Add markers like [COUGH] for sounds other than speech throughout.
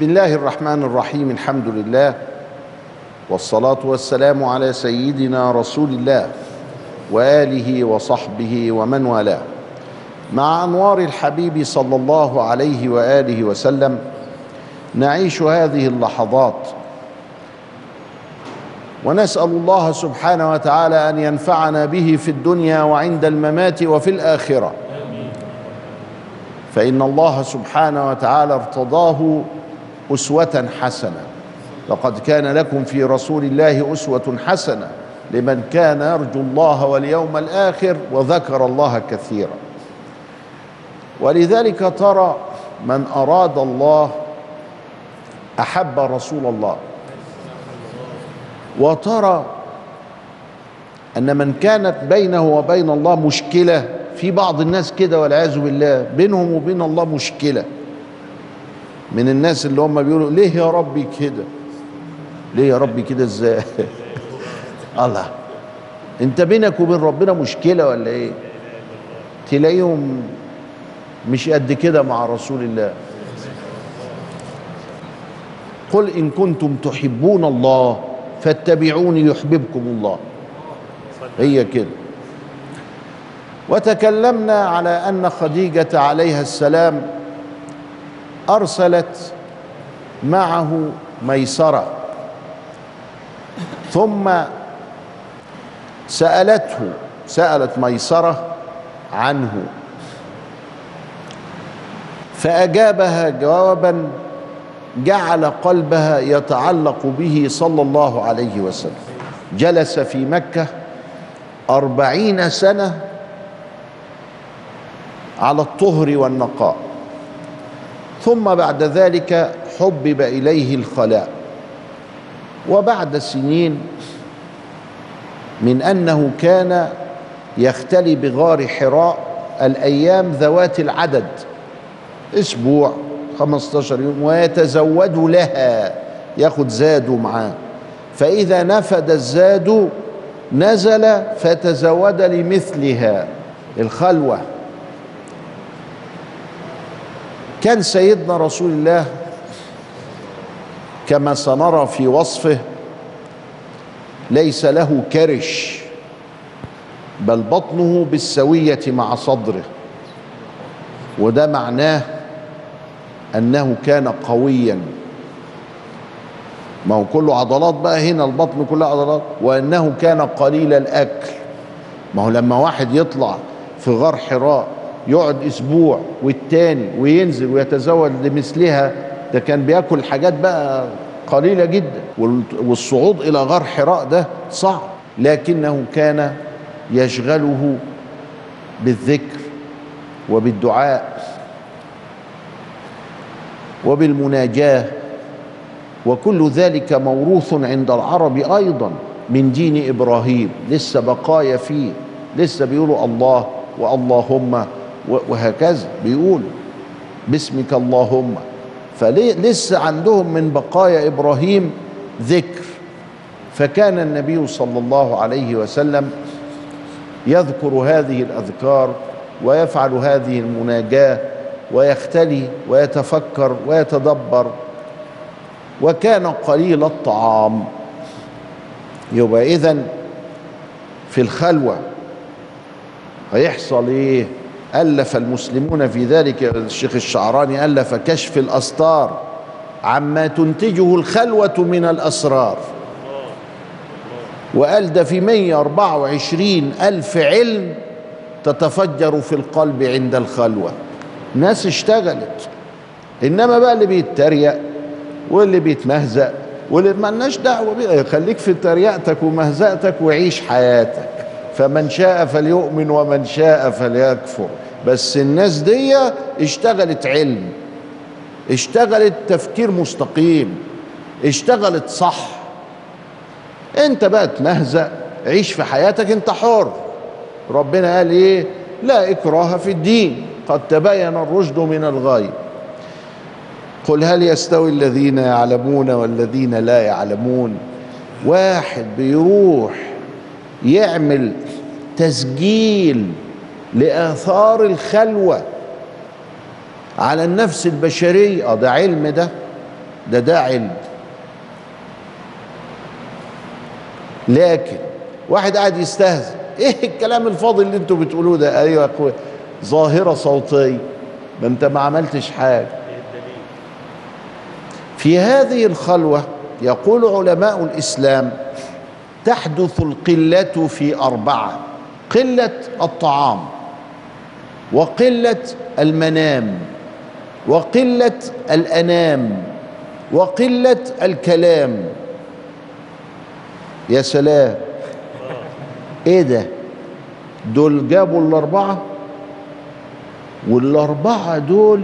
بسم الله الرحمن الرحيم الحمد لله والصلاة والسلام على سيدنا رسول الله وآله وصحبه ومن والاه. مع أنوار الحبيب صلى الله عليه وآله وسلم نعيش هذه اللحظات. ونسأل الله سبحانه وتعالى أن ينفعنا به في الدنيا وعند الممات وفي الآخرة. فإن الله سبحانه وتعالى ارتضاه أسوة حسنة. لقد كان لكم في رسول الله أسوة حسنة لمن كان يرجو الله واليوم الآخر وذكر الله كثيرا. ولذلك ترى من أراد الله أحب رسول الله. وترى أن من كانت بينه وبين الله مشكلة في بعض الناس كده والعياذ بالله بينهم وبين الله مشكلة. من الناس اللي هم بيقولوا ليه يا ربي كده؟ ليه يا ربي كده إزاي؟ [LAUGHS] الله. انت بينك وبين ربنا مشكلة ولا إيه؟ تلاقيهم مش قد كده مع رسول الله. قل إن كنتم تحبون الله فاتبعوني يحببكم الله. هي كده. وتكلمنا على أن خديجة عليها السلام أرسلت معه ميسرة. ثم سألته سألت ميسرة عنه. فأجابها جوابا جعل قلبها يتعلق به صلى الله عليه وسلم. جلس في مكة أربعين سنة على الطهر والنقاء. ثم بعد ذلك حبب إليه الخلاء. وبعد سنين من أنه كان يختلي بغار حراء الأيام ذوات العدد أسبوع 15 يوم ويتزود لها ياخد زاده معاه. فإذا نفد الزاد نزل فتزود لمثلها الخلوة. كان سيدنا رسول الله كما سنرى في وصفه ليس له كرش بل بطنه بالسوية مع صدره. وده معناه أنه كان قويا. ما هو كله عضلات بقى هنا البطن كلها عضلات وأنه كان قليل الأكل. ما هو لما واحد يطلع في غار حراء يقعد أسبوع والتاني وينزل ويتزود لمثلها ده كان بياكل حاجات بقى قليلة جدا. والصعود إلى غار حراء ده صعب. لكنه كان يشغله بالذكر وبالدعاء وبالمناجاة. وكل ذلك موروث عند العرب أيضا من دين إبراهيم. لسه بقايا فيه لسه بيقولوا الله واللهم وهكذا بيقولوا باسمك اللهم. فلسه عندهم من بقايا إبراهيم ذكر؟ فكان النبي صلى الله عليه وسلم يذكر هذه الأذكار ويفعل هذه المناجاة ويختلي ويتفكر ويتدبر. وكان قليل الطعام. يبقى اذا في الخلوة هيحصل إيه؟ ألف المسلمون في ذلك الشيخ الشعراني ألف كشف الاستار عما تنتجه الخلوة من الأسرار. وقال ده في 124 ألف علم تتفجر في القلب عند الخلوة. ناس اشتغلت. إنما بقى اللي بيتريق واللي بيتمهزأ واللي مالناش دعوة بيه خليك في تريقتك ومهزأتك وعيش حياتك. فمن شاء فليؤمن ومن شاء فليكفر. بس الناس دي اشتغلت علم اشتغلت تفكير مستقيم اشتغلت صح. انت بقى تمهزأ عيش في حياتك انت حر. ربنا قال إيه؟ لا إكراه في الدين. قد تبين الرشد من الغي. قل هل يستوي الذين يعلمون والذين لا يعلمون؟ واحد بيروح يعمل تسجيل لآثار الخلوة على النفس البشرية. آه ده علم ده. ده ده علم. لكن واحد قاعد يستهزئ. إيه الكلام الفاضي اللي أنتوا بتقولوه ده؟ أيوه يا أخويا. ظاهرة صوتية. ما انت ما عملتش حاجة. في هذه الخلوة يقول علماء الإسلام تحدث القلة في أربعة. قلة الطعام وقلة المنام وقلة الأنام وقلة الكلام. يا سلام. إيه ده؟ دول جابوا الأربعة؟ والأربعة دول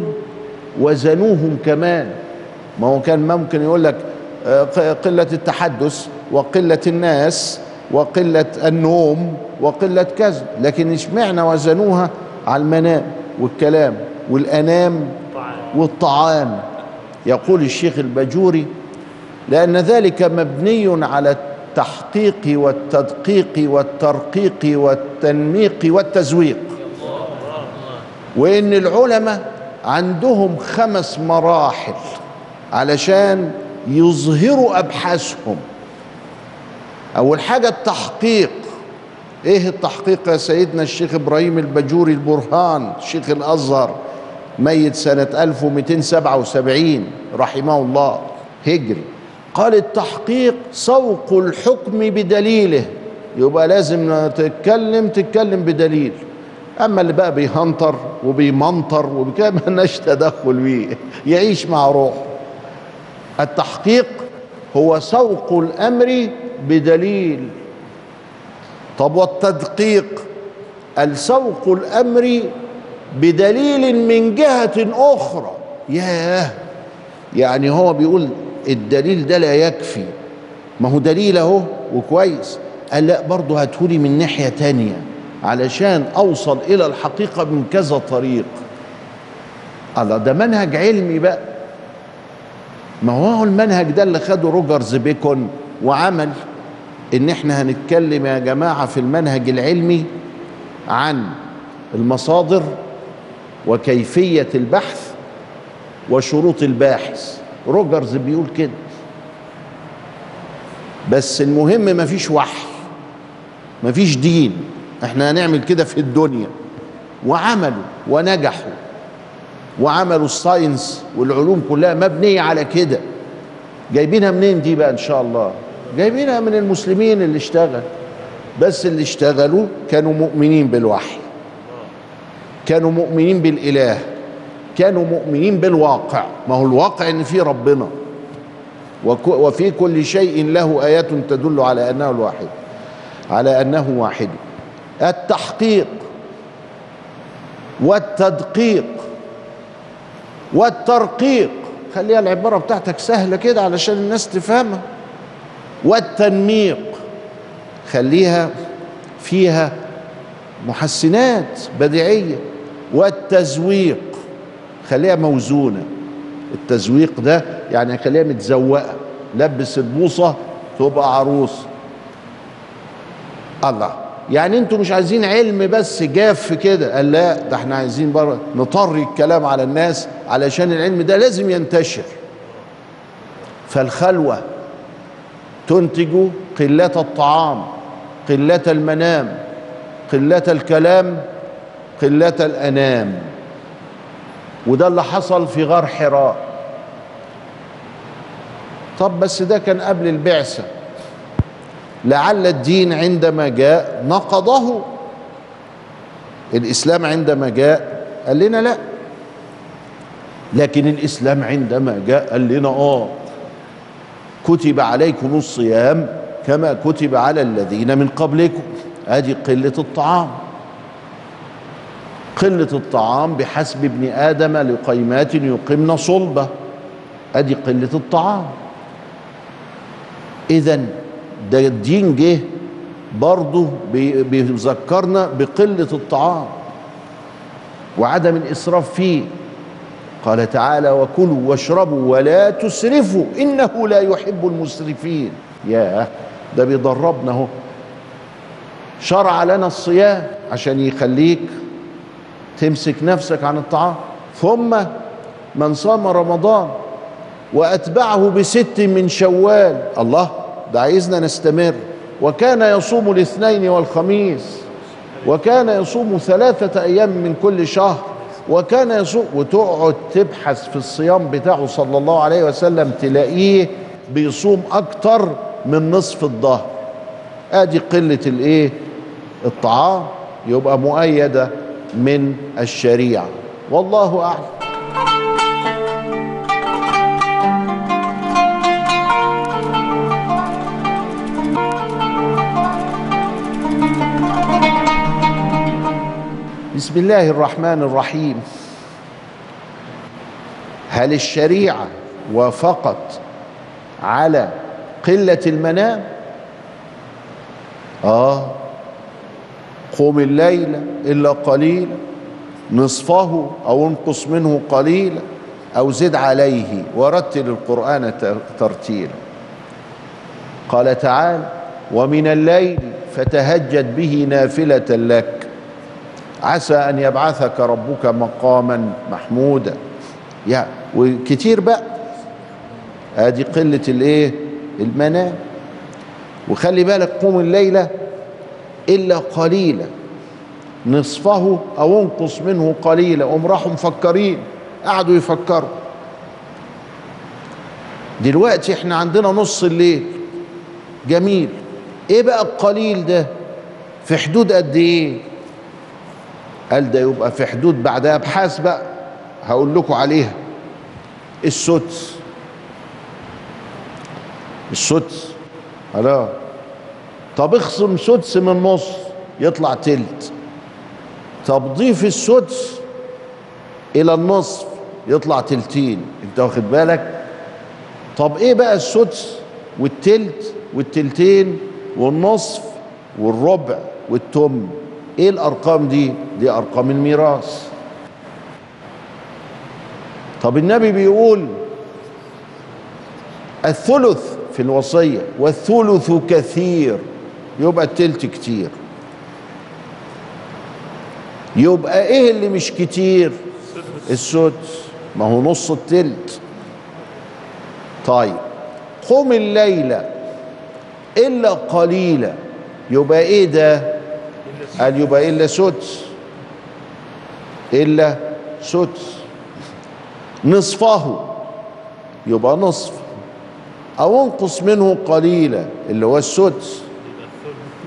وزنوهم كمان. ما هو كان ممكن يقول لك آه، قلة التحدث وقلة الناس. وقلة النوم وقلة كذا لكن اشمعنى وزنوها على المنام والكلام والأنام والطعام؟ يقول الشيخ البجوري لأن ذلك مبني على التحقيق والتدقيق والترقيق والتنميق والتزويق. وإن العلماء عندهم خمس مراحل علشان يظهروا أبحاثهم. أول حاجة التحقيق. إيه التحقيق يا سيدنا الشيخ إبراهيم البجوري البرهان شيخ الأزهر ميت سنة 1277 رحمه الله هجري. قال التحقيق سوق الحكم بدليله. يبقى لازم تتكلم تتكلم بدليل. أما اللي بقى بيهنطر وبيمنطر وبكده مالناش تدخل بيه. يعيش مع روحه. التحقيق هو سوق الأمر بدليل. طب والتدقيق؟ السوق الأمر بدليل من جهة أخرى. ياه! يعني هو بيقول الدليل ده لا يكفي. ما هو دليل أهو وكويس. قال لا برضه هاتهولي من ناحية تانية علشان أوصل إلى الحقيقة من كذا طريق. الله ده منهج علمي بقى. ما هو المنهج ده اللي خده روجرز بيكون؟ وعمل إن إحنا هنتكلم يا جماعة في المنهج العلمي عن المصادر وكيفية البحث وشروط الباحث. روجرز بيقول كده. بس المهم مفيش وحي مفيش دين. إحنا هنعمل كده في الدنيا. وعملوا ونجحوا وعملوا الساينس والعلوم كلها مبنية على كده. جايبينها منين دي بقى إن شاء الله؟ جايبينها من المسلمين اللي اشتغل. بس اللي اشتغلوا كانوا مؤمنين بالوحي. كانوا مؤمنين بالإله. كانوا مؤمنين بالواقع. ما هو الواقع إن في ربنا. وفي كل شيء له ايات تدل على أنه الواحد. على أنه واحد. التحقيق. والتدقيق. والترقيق. خليها العبارة بتاعتك سهلة كده علشان الناس تفهمها. والتنميق خليها فيها محسنات بديعية. والتزويق خليها موزونة. التزويق ده يعني خليها متزوقة. لبس البوصة تبقى عروس. الله. يعني أنتوا مش عايزين علم بس جاف كده. قال لا ده إحنا عايزين بره نطري الكلام على الناس علشان العلم ده لازم ينتشر. فالخلوة تنتج قلة الطعام قلة المنام قلة الكلام قلة الأنام. وده اللي حصل في غار حراء طب بس ده كان قبل البعثة. لعل الدين عندما جاء نقضه. الإسلام عندما جاء قال لنا لا. لكن الإسلام عندما جاء قال لنا آه. كتب عليكم الصيام كما كتب على الذين من قبلكم. ادي قلة الطعام. قلة الطعام بحسب ابن آدم لقيمات يقمن صلبه. ادي قلة الطعام. اذا ده الدين جه برضه بيذكرنا بقلة الطعام وعدم الإسراف فيه. قال تعالى وكلوا واشربوا ولا تسرفوا إنه لا يحب المسرفين. ياه ده بيدربنا أهو. شرع لنا الصيام عشان يخليك تمسك نفسك عن الطعام. ثم من صام رمضان وأتبعه بست من شوال الله ده عايزنا نستمر. وكان يصوم الاثنين والخميس وكان يصوم ثلاثة أيام من كل شهر وكان يصوم وتقعد تبحث في الصيام بتاعه صلى الله عليه وسلم تلاقيه بيصوم أكتر من نصف الظهر. آدي قلة الإيه؟ الطعام يبقى مؤيدة من الشريعة. والله أعلم. بسم الله الرحمن الرحيم. هل الشريعة وافقت على قلة المنام؟ آه. قم الليل إلا قليلا نصفه أو انقص منه قليلا أو زد عليه ورتل القرآن ترتيلا. قال تعالى ومن الليل فتهجد به نافلة لك. عسى أن يبعثك ربك مقاما محمودا. يا وكتير بقى. ادي قلة الإيه؟ المنام. وخلي بالك قوم الليلة إلا قليلا. نصفه أو انقص منه قليلا. هم راحوا مفكرين. قعدوا يفكروا. دلوقتي إحنا عندنا نص الليل. جميل. إيه بقى القليل ده؟ في حدود قد إيه؟ قال ده يبقى في حدود بعد ابحاث بقى. هقول لكم عليها. السدس. السدس. خلاص طب اخصم سدس من نص يطلع تلت. طب ضيف السدس إلى النصف يطلع تلتين. انت واخد بالك؟ طب إيه بقى السدس؟ والتلت والتلتين والنصف والربع والتم. إيه الارقام دي؟ دي ارقام الميراث. طب النبي بيقول الثلث في الوصية والثلث كثير يبقى التلت كتير. يبقى إيه اللي مش كتير؟ السدس. ما هو نص التلت. طيب قم الليلة إلا قليلا يبقى إيه ده؟ قال يبقى إلا سدس إلا سدس نصفه. يبقى نصف. أو انقص منه قليلا اللي هو السدس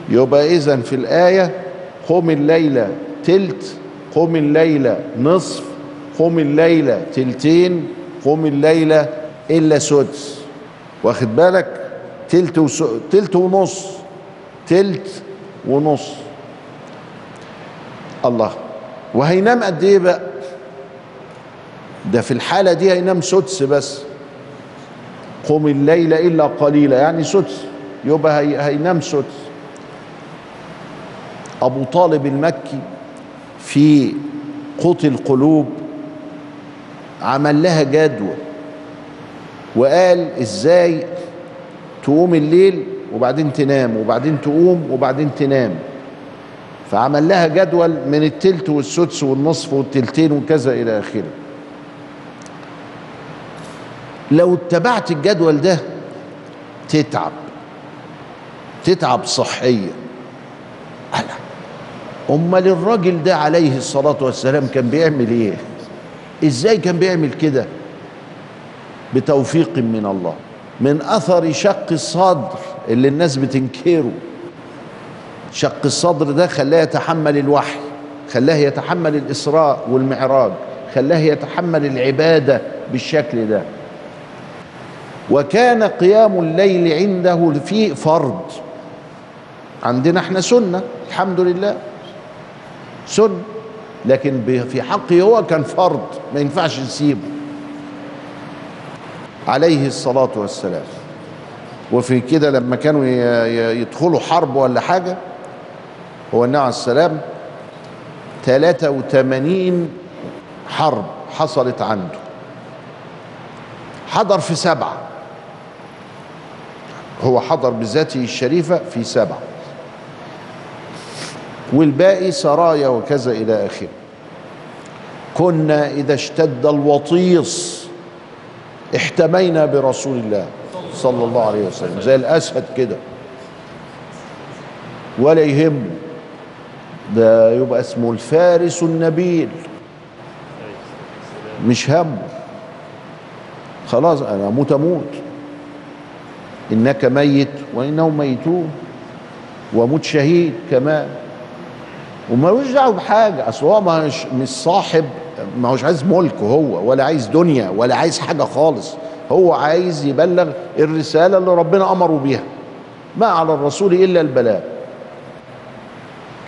يبقى إذا في الآية قم الليلة تلت قم الليلة نصف قم الليلة تلتين قم الليلة إلا سدس واخد بالك؟ تلت وس... تلت ونص. تلت ونص. الله. وهينام قد إيه بقى؟ ده في الحالة دي هينام سدس بس. قم الليل إلا قليلا يعني سدس. يبقى هي هينام سدس. أبو طالب المكي في قوت القلوب عمل لها جدول وقال إزاي تقوم الليل وبعدين تنام وبعدين تقوم وبعدين تنام. فعمل لها جدول من التلت والسدس والنصف والتلتين وكذا إلى آخره. لو اتبعت الجدول ده تتعب تتعب صحيا. أمال الراجل ده عليه الصلاة والسلام كان بيعمل إيه؟ إزاي كان بيعمل كده؟ بتوفيق من الله من أثر شق الصدر اللي الناس بتنكره. شق الصدر ده خلاه يتحمل الوحي خلاه يتحمل الإسراء والمعراج خلاه يتحمل العبادة بالشكل ده. وكان قيام الليل عنده في فرض. عندنا إحنا سنة الحمد لله. سنه لكن في حقه هو كان فرض ما ينفعش نسيبه. عليه الصلاة والسلام. وفي كده لما كانوا يدخلوا حرب ولا حاجة هو النبي عليه السلام 83 حرب حصلت عنده. حضر في سبعة. هو حضر بذاته الشريفة في سبعة. والباقي سرايا وكذا إلى آخره. كنا إذا اشتد الوطيس احتمينا برسول الله صلى الله عليه وسلم. زي الأسد كده. ولا يهمه. ده يبقى اسمه الفارس النبيل. مش همه خلاص أنا أموت أموت. إنك ميت وإنهم ميتون. وأموت شهيد كمان. ومالوش دعوة بحاجة. أصل هو مش مش صاحب ما هوش عايز ملك هو ولا عايز دنيا ولا عايز حاجة خالص. هو عايز يبلغ الرسالة اللي ربنا أمره بيها. ما على الرسول إلا البلاغ.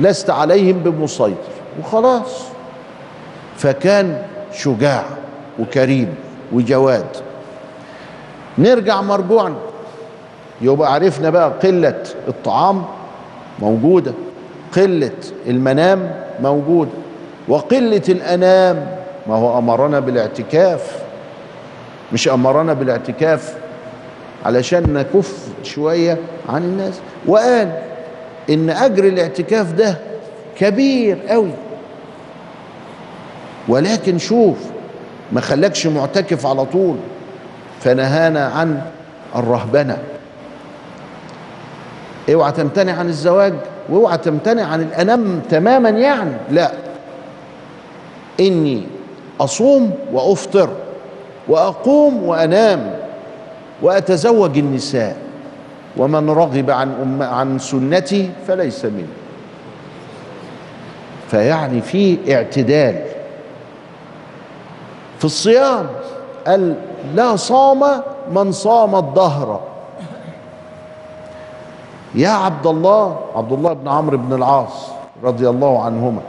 لست عليهم بمسيطر. وخلاص. فكان شجاع وكريم وجواد. نرجع مرجوعا يبقى عرفنا بقى قلة الطعام موجودة قلة المنام موجودة وقلة الأنام. ما هو أمرنا بالاعتكاف. مش أمرنا بالاعتكاف علشان نكف شوية عن الناس. وقال إن أجر الاعتكاف ده كبير قوي ولكن شوف ما خلاكش معتكف على طول فنهانا عن الرهبنة. اوعى تمتنع عن الزواج وأوعى تمتنع عن الانام تماما يعني. لا. إني أصوم وأفطر وأقوم وأنام وأتزوج النساء. ومن رغب عن أم عن سنتي فليس مني. فيعني في اعتدال. في الصيام قال لا صام من صام الدهر. يا عبد الله عبد الله بن عمرو بن العاص رضي الله عنهما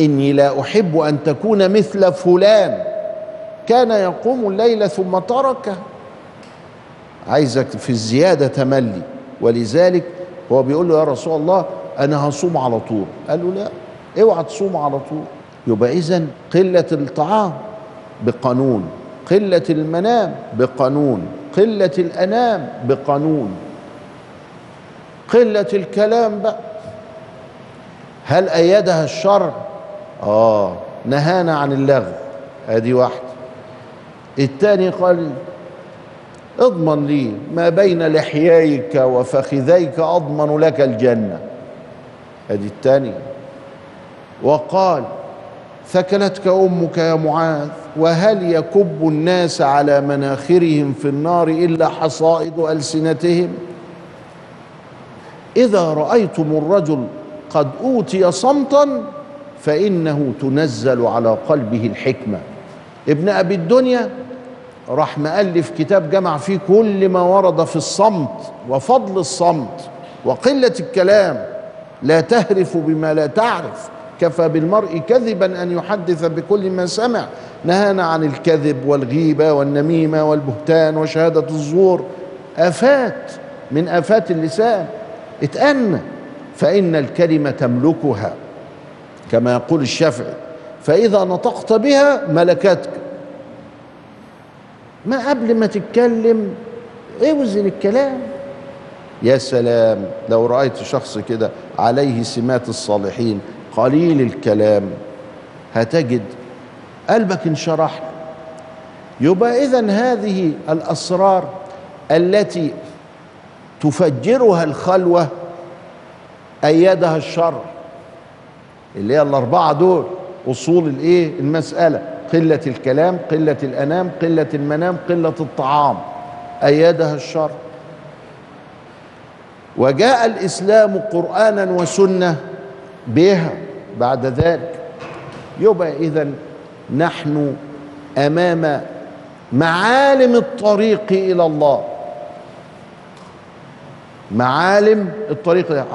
إني لا أحب أن تكون مثل فلان. كان يقوم الليل ثم تركه. عايزك في الزيادة تملي. ولذلك هو بيقول له يا رسول الله أنا هصوم على طول. قال له لا اوعى تصوم على طول. يبقى اذا قلة الطعام بقانون قلة المنام بقانون قلة الأنام بقانون. قلة الكلام بقى. هل أيدها الشرع؟ آه نهانا عن اللغو. هذه واحدة. الثاني قال اضمن لي ما بين لحييك وفخذيك أضمن لك الجنة. هذه الثانية وقال ثكلتك أمك يا معاذ وهل يكب الناس على مناخرهم في النار إلا حصائد ألسنتهم؟ إذا رأيتم الرجل قد أوتي صمتا فإنه تنزل على قلبه الحكمة. ابن أبي الدنيا راح مؤلف كتاب جمع فيه كل ما ورد في الصمت وفضل الصمت وقلة الكلام. لا تهرف بما لا تعرف. كفى بالمرء كذبا أن يحدث بكل ما سمع. نهانا عن الكذب والغيبة والنميمة والبهتان وشهادة الزور. آفات من آفات اللسان. اتأنى فإن الكلمة تملكها. كما يقول الشافعي فإذا نطقت بها ملكتك. ما قبل ما تتكلم اوزن الكلام. يا سلام لو رأيت شخص كده عليه سمات الصالحين قليل الكلام. هتجد قلبك انشرح. يبقى إذا هذه الأسرار التي تفجرها الخلوة أيدها الشرع اللي هي الأربعة دول أصول الإيه؟ المسألة. قلة الكلام قلة الأنام قلة المنام قلة الطعام. أيدها الشرع وجاء الإسلام قرآنا وسنة بها بعد ذلك. يبقى إذا نحن أمام معالم الطريق إلى الله. معالم الطريق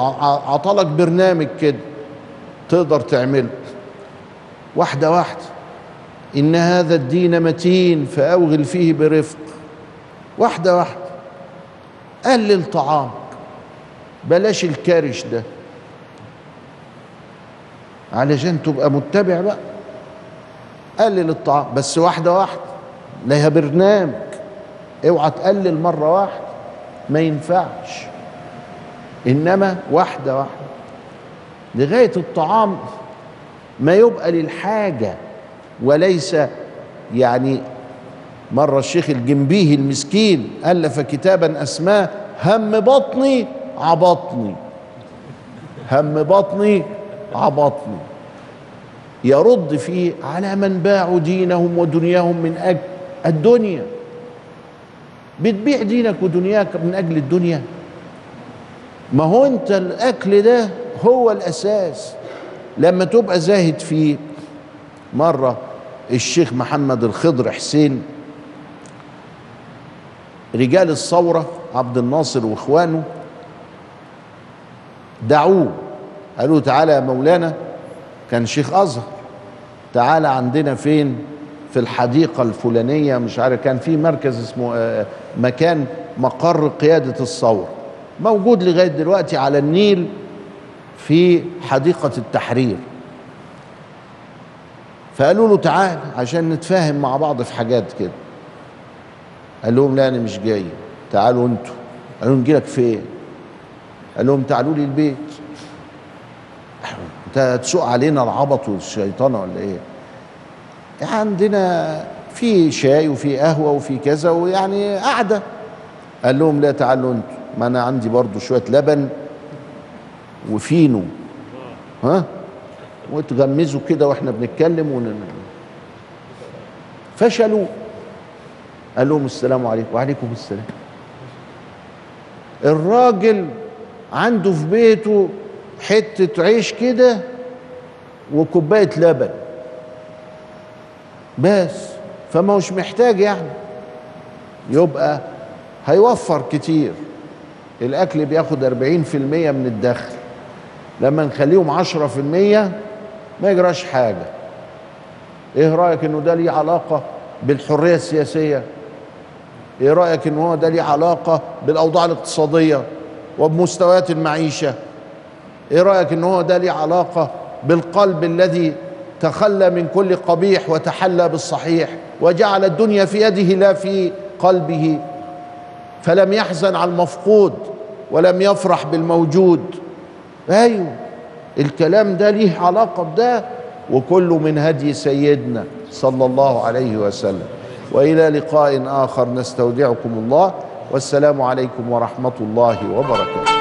عطلك برنامج كده تقدر تعمله. واحدة واحدة. إن هذا الدين متين فأوغل فيه برفق. واحدة واحدة. قلل طعامك. بلاش الكارش ده. علشان تبقى متبع بقى. قلل الطعام. بس واحدة واحدة. لها برنامج اوعى تقلل مرة واحدة. ما ينفعش. إنما واحدة واحدة. لغاية الطعام ما يبقى للحاجة. وليس يعني مرة الشيخ الجنبيهي المسكين ألف كتابا أسماه هم بطني عبطني. هم بطني عبطني. يرد فيه على من باعوا دينهم ودنياهم من أجل الدنيا. بتبيع دينك ودنياك من أجل الدنيا. ما هو أنت الأكل ده هو الأساس. لما تبقى زاهد فيه مرة الشيخ محمد الخضر حسين رجال الثورة عبد الناصر واخوانه دعوه قالوا تعالى يا مولانا كان شيخ أزهر تعالى عندنا فين؟ في الحديقة الفلانية مش عارف كان في مركز اسمه آه، مكان مقر قيادة الثورة موجود لغاية دلوقتي على النيل في حديقة التحرير. فقالوا له تعال عشان نتفاهم مع بعض في حاجات كده. قال لهم لا أنا مش جاي. تعالوا أنتوا. قالوا نجي لك فين؟ قال لهم تعالوا لي البيت. أنت هتسوق علينا العبط والشيطانه ولا إيه؟ عندنا في شاي وفي قهوة وفي كذا ويعني قعده قال لهم لا تعالوا أنتوا. ما أنا عندي برضو شوية لبن وفينو. ها؟ وتغمزوا كده وإحنا بنتكلم ون... فشلوا. قال لهم السلام عليكم. وعليكم السلام. الراجل عنده في بيته حتة عيش كده وكوباية لبن. بس. فما هوش محتاج يعني. يبقى هيوفر كتير. الأكل بياخد 40% من الدخل. لما نخليهم 10% ما يجراش حاجة. إيه رأيك إنه ده ليه علاقة بالحرية السياسية؟ إيه رأيك ان هو ده ليه علاقة بالأوضاع الاقتصادية وبمستويات المعيشة؟ إيه رأيك ان هو ده ليه علاقة بالقلب الذي تخلى من كل قبيح وتحلى بالصحيح وجعل الدنيا في يده لا في قلبه؟ فلم يحزن على المفقود ولم يفرح بالموجود. أيوه. الكلام ده ليه علاقة بده وكله من هدي سيدنا صلى الله عليه وسلم. وإلى لقاء آخر نستودعكم الله. والسلام عليكم ورحمة الله وبركاته.